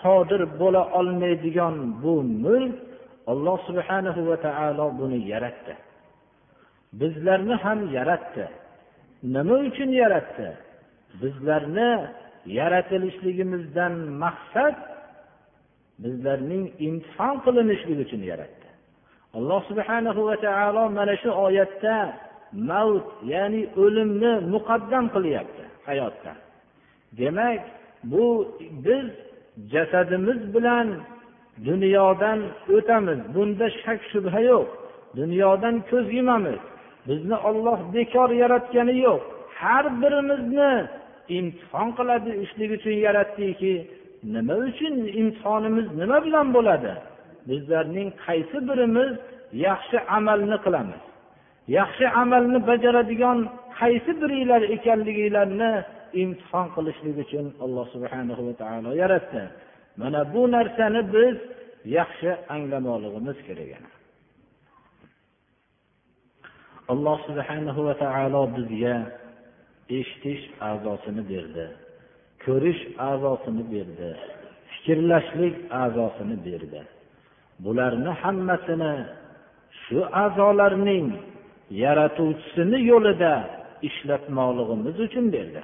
qodir bo'la olmaydigan bu mulk alloh subhanahu va taolo buni yaratdi. Bizlarni ham yaratdi. Nima uchun yaratdi? Bizlarni yaratilishligimizdan maqsad bizlarning imtihon qilinishlik uchun yaratdi. Alloh subhanahu va taolo mana shu oyatda mavt ya'ni o'limni muqaddam qilyapti hayotda. Demak bu biz jasadimiz bilan dunyodan o'tamiz. Bunda shak shubha yo'q. Dunyodan ko'z yumamiz. Bizni olloh bekor yaratgani yo'q. Har birimizni imtihon qiladi ishlik uchun yaratdiki nima uchun imtihonimiz nima bilan bo'ladi? Bizlarning qaysi birimiz yaxshi amalni qilamiz? Yaxshi amalni bajaradigan qaysi biringlar ekanliginglarni imtihon qilishlik uchun alloh subhanahu va taolo yaratdi. Mana bu narsani biz yaxshi anglamoqligimiz kerak alloh subhanahu va taolo bizga eshitish a'zosini berdi. Ko'rish a'zosini berdi. Fikrlashlik a'zosini berdi. Bularni hammasini shu a'zolarning yaratuvchisini yo'lida ishlatmoqligimiz uchun berdi.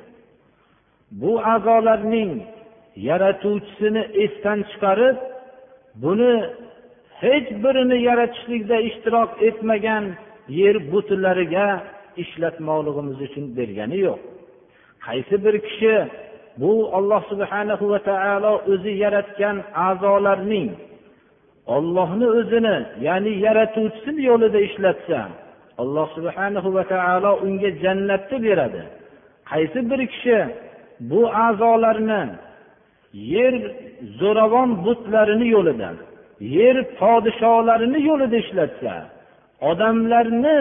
Bu a'zolarning yaratuvchisini esdan chiqarib buni hech birini yaratishlikda ishtirok etmagan yer butlariga ishlatmoqligimiz uchun bergani yo'q. Qaysi bir kishi bu olloh subhanahu va taolo o'zi yaratgan a'zolarning ollohni o'zini ya'ni yaratuvchisini yo'lida ishlatsa alloh subhanahu va taolo unga jannatni beradi. Qaysi bir kishi bu a'zolarni yer zo'ravon butlarini yo'lida yer podsholarini yo'lida ishlatsa odamlarni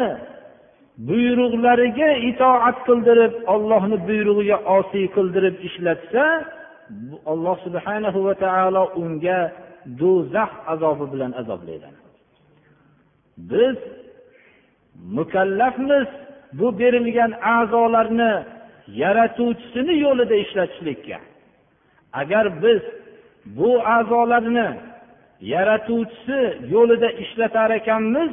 buyruqlariga itoat qildirib ollohni buyrug'iga osiy qildirib ishlatsa alloh subhanahu va taolo unga do'zax azobi bilan azoblaydi. Biz mukallafmiz bu berilgan a'zolarni yaratuvchisini yo'lida ishlatishlikka. Agar biz bu a'zolarni yaratuvchisi yo'lida ishlatar ekanmiz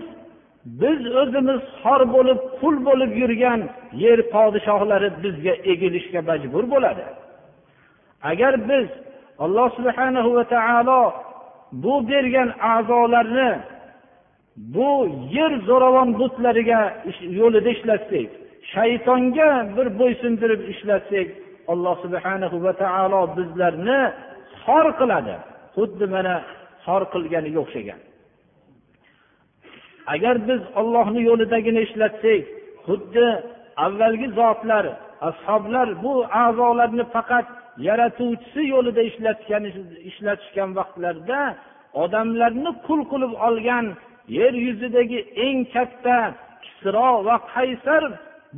biz o'zimiz xor bo'lib qul bo'lib yurgan yer podshohlari bizga egilishga majbur bo'ladi. Agar biz alloh subhana va taolo bu bergan a'zolarni bu yer zo'ravon butlariga yo'lida ishlatsak shaytonga bir bo'ysundirib ishlatsak alloh subhanahu va taolo bizlarni xor qiladi. Xuddi mana xor qilganiga o'xshagan agar biz ollohni yo'lidagini ishlatsak xuddi avvalgi zotlar ashoblar bu a'zolarni faqat yaratuvchisi yo'lida ishlatgan ishlatishgan vaqtlarida odamlarni qul qilib olgan yer yuzidagi eng katta kisro va qaysar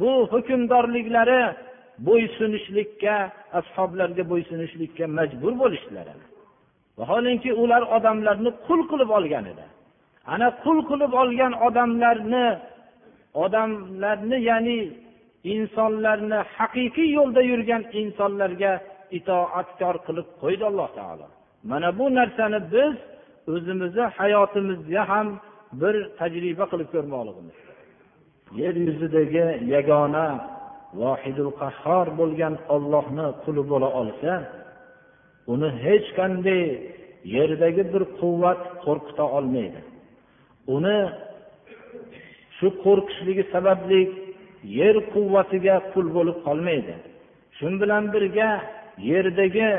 bu hukmdorliklari bo'ysunishlikka ashoblarga bo'ysunishlikka majbur bo'lishdilar vaholanki ular odamlarni qul qilib olgan edi. Ana qul qilib olgan odamlarni odamlarni ya'ni insonlarni haqiqiy yo'lda yurgan insonlarga itoatkor qilib qo'ydi alloh taolo. Mana bu narsani biz o'zimizni hayotimizga ham bir tajriba qilib ko'rmoqligimiz. Yer yuzidagi yagona vohidul qahhor bo'lgan ollohni quli bo'la olsa uni hech qanday yerdagi bir quvvat qo'rqita olmaydi. Uni shu qo'rqishligi sababli yer quvvatiga qul bo'lib qolmaydi. Shu bilan birga yerdagi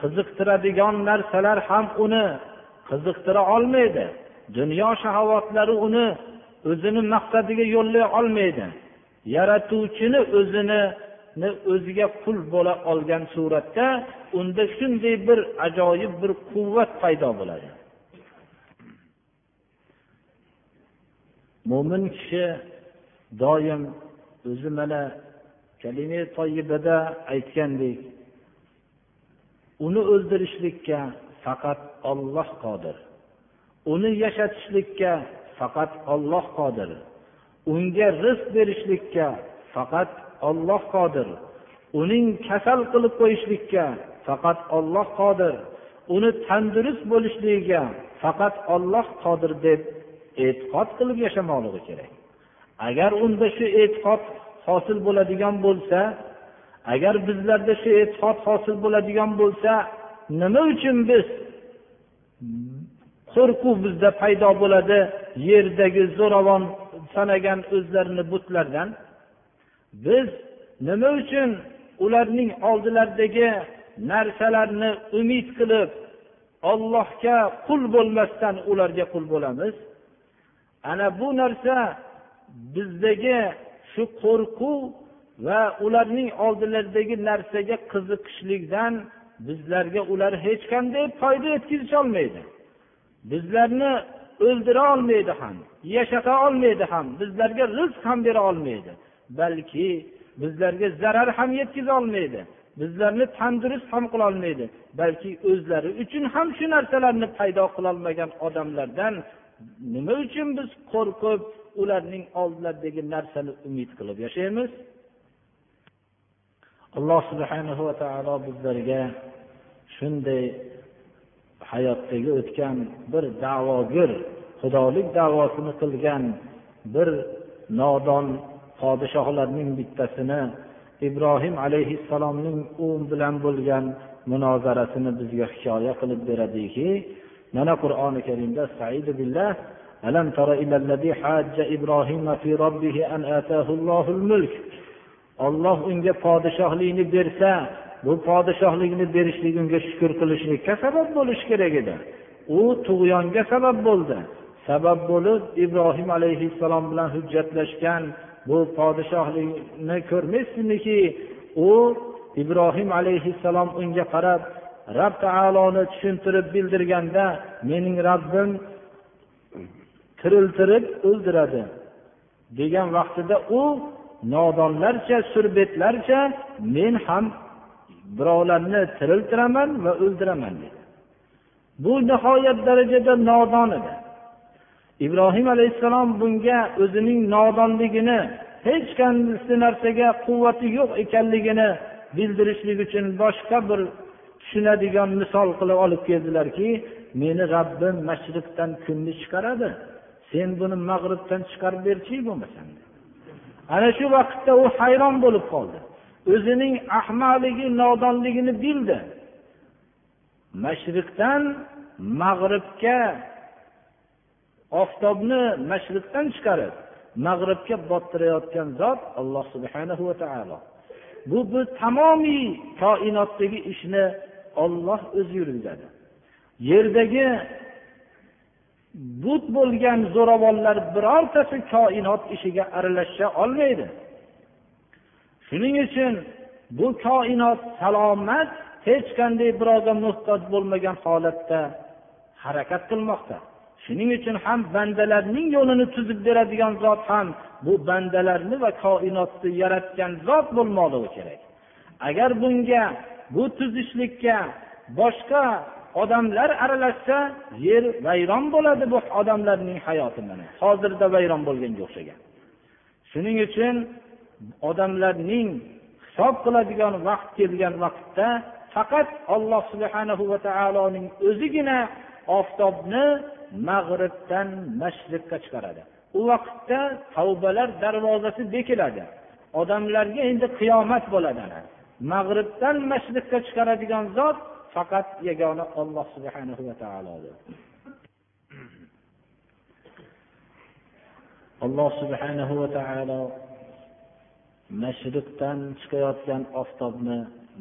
qiziqtiradigan narsalar ham uni qiziqtira olmaydi. Dunyo shahovatlari uni o'zini maqsadiga yo'llay olmaydi. Yaratuvchini o'zini o'ziga qul bo'la olgan suratda unda shunday bir ajoyib bir quvvat paydo bo'ladi. Mo'min kishi doim o'zi mana kalima toyibada aytgandek uni o'ldirishlikka faqat olloh qodir uni yashatishlikka faqat olloh qodir unga rizq berishlikka faqat olloh qodir uning kasal qilib qo'yishlikka faqat olloh qodir uni tandurust bo'lishligiga faqat olloh qodir deb e'tiqod qilib yashamoqligi kerak. Agar unda shu e'tiqod hosil bo'ladigan bo'lsa agar bizlarda shu e'tiqod hosil bo'ladigan bo'lsa nima uchun biz qo'rquv bizda paydo bo'ladi yerdagi zo'ravon sanagan o'zlarini butlardan? Biz nima uchun ularning oldilaridagi narsalarni umid qilib ollohga qul bo'lmasdan ularga qul bo'lamiz? Ana bu narsa bizdagi shu qo'rquv va ularning oldilaridagi narsaga qiziqishlikdan bizlarga ular hech qanday foyda yetkazisholmaydi bizlarni o'ldira olmaydi ham yashata olmaydi ham bizlarga rizq ham bera olmaydi balki bizlarga zarar ham yetkaza olmaydi bizlarni tandurust ham qilolmaydi balki o'zlari uchun ham shu narsalarni paydo qilolmagan odamlardan nima uchun biz qo'rqib ularning oldilaridagi narsani umid qilib yashaymiz? Alloh subhana va taolo bizlarga shunday hayotdagi o'tgan bir davogir xudolik davosini qilgan bir nodon podshohlarning bittasini ibrohim alayhissalomning u bilan bo'lgan munozarasini bizga hikoya qilib beradiki mana qur'oni karimda billah alam tara ilallazi hajja ibrohima fi robbihi an atahullohul mulk. Olloh unga podshohlikni bersa bu podshohlikni berishlik unga shukur qilishlikka sabab bo'lishi kerak edi. U tug'yonga sabab bo'ldi. Sabab bo'lib ibrohim alayhissalom bilan hujjatlashgan bu podshohlikni ko'rmaysizmiki u ibrohim alayhissalom unga qarab rob taoloni tushuntirib bildirganda mening robbim tiriltirib o'ldiradi degan vaqtida u nodonlarcha surbetlarcha men ham birovlarni tiriltiraman va o'ldiraman dedi. Bu nihoyat darajada nodon edi. Ibrohim alayhissalom bunga o'zining nodonligini hech qanday narsaga quvvati yo'q ekanligini bildirishlik uchun boshqa bir tushunadigan misol qilib olib keldilarki meni robbim mashriqdan kunni chiqaradi. Sen buni mag'ribdan chiqarib berchi bo'lmasam ana shu vaqtda u hayron bo'lib qoldi. O'zining ahmoqligi nodonligini bildi. Mashriqdan mag'ribga oftobni mashriqdan chiqarib mag'ribga bottirayotgan zot alloh subhana va taolo. Bu bu tamomiy koinotdagi ishni olloh o'zi yurgizadi yerdagi but bo'lgan zo'ravonlar birortasi koinot ishiga aralasha olmaydi. Shuning uchun bu koinot salomat hech qanday birovga muhtoj bo'lmagan holatda harakat qilmoqda. Shuning uchun ham bandalarning yo'lini tuzib beradigan zot ham bu bandalarni va koinotni yaratgan zot bo'lmoqligi kerak. Agar bunga bu tuzishlikka boshqa odamlar aralashsa yer vayron bo'ladi bu odamlarning hayoti mana. Hozirda vayron bo'lganga o'xshagan. Shuning uchun odamlarning hisob qiladigan vaqt kelgan vaqtda faqat alloh subhanahu va taoloning o'zigina oftobni mag'ribdan mashriqqa chiqaradi. U vaqtda tavbalar darvozasi bekiladi. Odamlarga endi qiyomat bo'ladi mag'ribdan mashriqqa chiqaradigan zot faqat yagona olloh subhanahu va taolodir. Alloh subhanahu va taolo mashriqdan chiqayotgan oftobni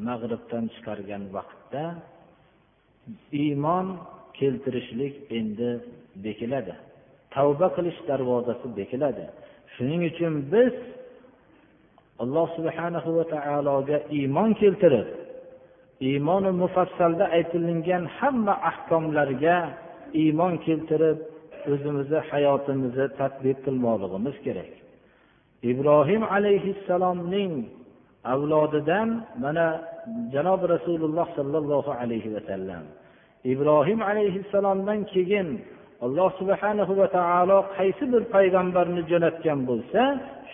mag'ribdan chiqargan vaqtda iymon keltirishlik endi bekiladi. Tavba qilish darvozasi bekiladi. Shuning uchun biz alloh subhanahu va taologa iymon keltirib iymoni mufassalda aytilingan hamma ahkomlarga iymon keltirib o'zimizni hayotimizni tadbiq qilmoqligimiz kerak. Ibrohim alayhissalomning avlodidan mana janob rasululloh sollallohu alayhi vasallam ibrohim alayhissalomdan keyin alloh subhanahu va taolo qaysi bir payg'ambarni jo'natgan bo'lsa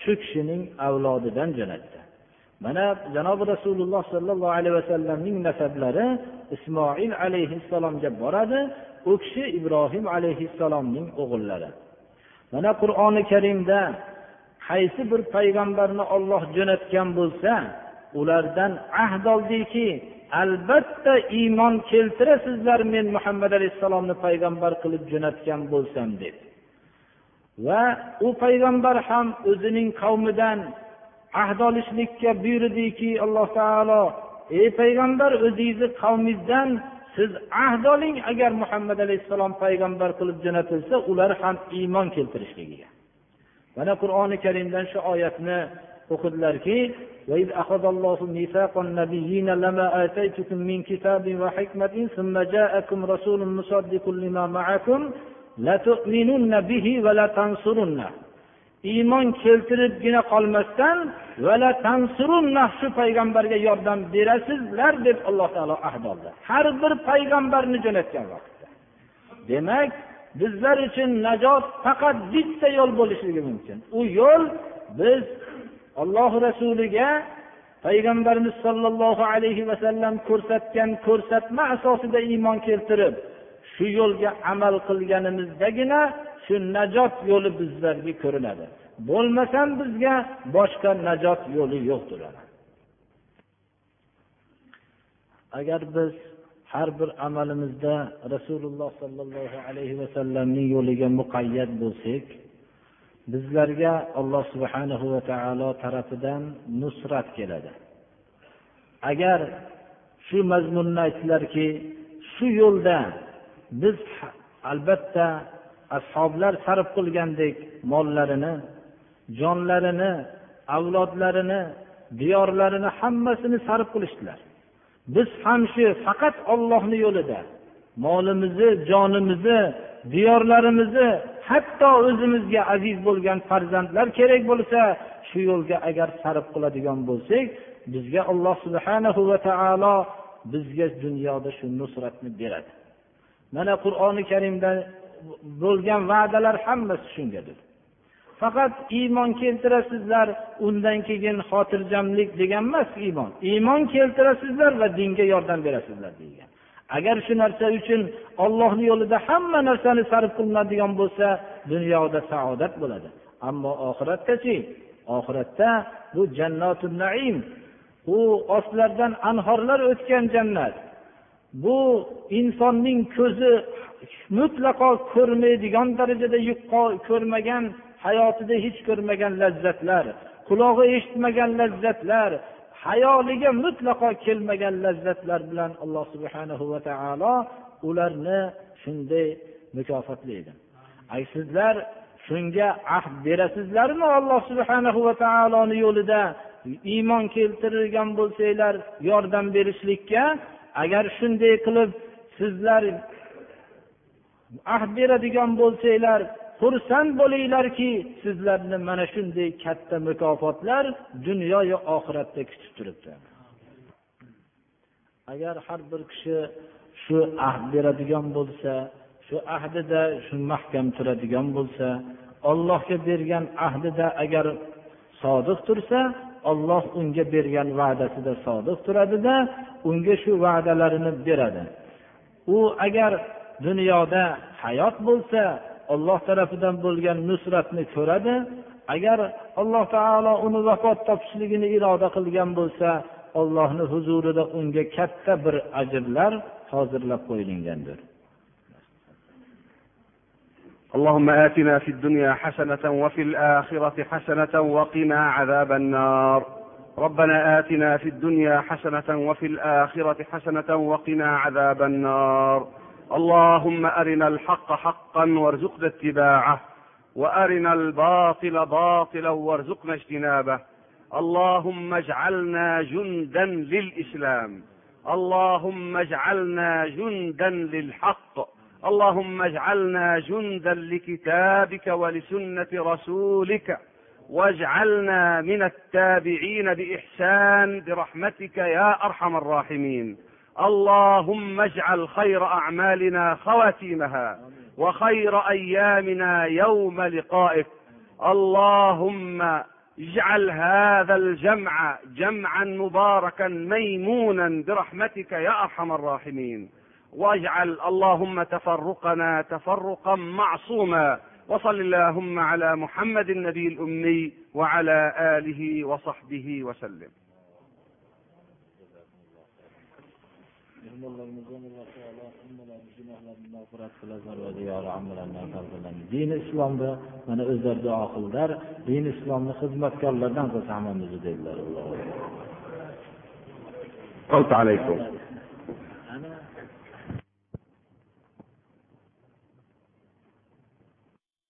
shu kishining avlodidan jo'natdi. Mana janobi rasululloh sollallohu alayhi vasallamning nasablari ismoil alayhissalomga boradi u kishi ibrohim alayhissalomning o'g'illari. Mana qur'oni karimda qaysi bir payg'ambarni olloh jo'natgan bo'lsa ulardan ahd oldiki albatta iymon keltirasizlar men muhammad alayhissalomni payg'ambar qilib jo'natgan bo'lsam deb. va u payg'ambar ham o'zining qavmidan ahd olishlikka buyurdiki alloh taolo ey payg'ambar o'zingizni qavmingizdan siz ahd oling agar muhammad alayhissalom payg'ambar qilib jo'natilsa ular ham iymon keltirishligiga mana qur'oni karimdan shu oyatni o'qidilarki وإذ أخذ الله ميثاق النبيين لما آتيتكم من كتاب وحكمة ثم جاءكم رسول مصدق لما معكم لتؤمنن به ولتنصرنه iymon keltiribgina qolmasdan shu payg'ambarga yordam berasizlar deb alloh taolo ahd oldi. Har bir payg'ambarni jo'natgan vaqtda. Demak bizlar uchun najot faqat bitta yo'l bo'lishligi mumkin. U yo'l biz olloh rasuliga payg'ambarimiz sollallohu alayhi vasallam ko'rsatgan ko'rsatma asosida iymon keltirib shu yo'lga amal qilganimizdagina shu najot yo'li bizlarga ko'rinadi. Bo'lmasam bizga boshqa najot yo'li yo'qdir agar biz har bir amalimizda rasululloh sollallohu alayhi vasallamning yo'liga muqayyat bo'lsak bizlarga alloh subhanahu va taolo tarafidan nusrat keladi. Agar shu mazmunni aytdilarki shu yo'lda biz albatta ashoblar sarf qilgandek mollarini jonlarini avlodlarini diyorlarini hammasini sarf qilishdilar. Biz ham shu faqat ollohni yo'lida molimizni jonimizni diyorlarimizni hatto o'zimizga aziz bo'lgan farzandlar kerak bo'lsa shu yo'lga agar sarf qiladigan bo'lsak bizga alloh subhanahu va taolo bizga dunyoda shu nusratni beradi. Mana qur'oni karimda bo'lgan va'dalar hammasi shungadir. Faqat iymon keltirasizlar undan keyin xotirjamlik degan emas iymon. Iymon keltirasizlar va dinga yordam berasizlar degan. Agar shu narsa uchun ollohni yo'lida hamma narsani sarf qilinadigan bo'lsa dunyoda saodat bo'ladi. Ammo oxiratdachi oxiratda bu jannatu naim u ostlaridan anhorlar o'tgan jannat. Bu insonning ko'zi mutlaqo ko'rmaydigan darajada ko'rmagan hayotida hech ko'rmagan lazzatlar qulog'i eshitmagan lazzatlar hayoliga mutlaqo kelmagan lazzatlar bilan alloh subhanahu va taolo ularni shunday mukofotlaydi. Sizlar shunga ahd berasizlarmi alloh subhanahu va taoloni yo'lida? Iymon keltirgan bo'lsanglar yordam berishlikka agar shunday qilib sizlar ahd beradigan bo'lsanglar xursand bo'linglarki sizlarni mana shunday katta mukofotlar dunyoyu oxiratda kutib turibdi. Agar har bir kishi shu ahd beradigan bo'lsa shu ahdida shu mahkam turadigan bo'lsa ollohga bergan ahdida agar sodiq tursa olloh unga bergan va'dasida sodiq turadida unga shu va'dalarini beradi. U agar dunyoda hayot bo'lsa olloh tarafidan bo'lgan nusratni ko'radi agar alloh taolo uni vafot topishligini iroda qilgan bo'lsa ollohni huzurida unga katta bir ajrlar hozirlab qo'yilgandir. اللهم آتنا في الدنيا حسنة وفي الآخرة حسنة وقنا عذاب النار. ربنا آتنا في الدنيا حسنة وفي الآخرة حسنة وقنا عذاب النار. اللهم أرنا الحق حقا وارزقنا اتباعه وأرنا الباطل باطلا وارزقنا اجتنابه. اللهم اجعلنا جندا للإسلام. اللهم اجعلنا جندا للحق. اللهم اجعلنا جندا لكتابك ولسنة رسولك واجعلنا من التابعين بإحسان برحمتك يا أرحم الراحمين. اللهم اجعل خير أعمالنا خواتيمها وخير أيامنا يوم لقائك. اللهم اجعل هذا الجمع جمعا مباركا ميمونا برحمتك يا أرحم الراحمين. واجعل اللهم تفرقنا تفرقا معصوما وصل اللهم على محمد النبي الأمي وعلى آله وصحبه وسلم dini islomda mana o'zlari duo qildilar dini islomni xizmatkorlardan qilsa hammamizni dedilar قلت عليكم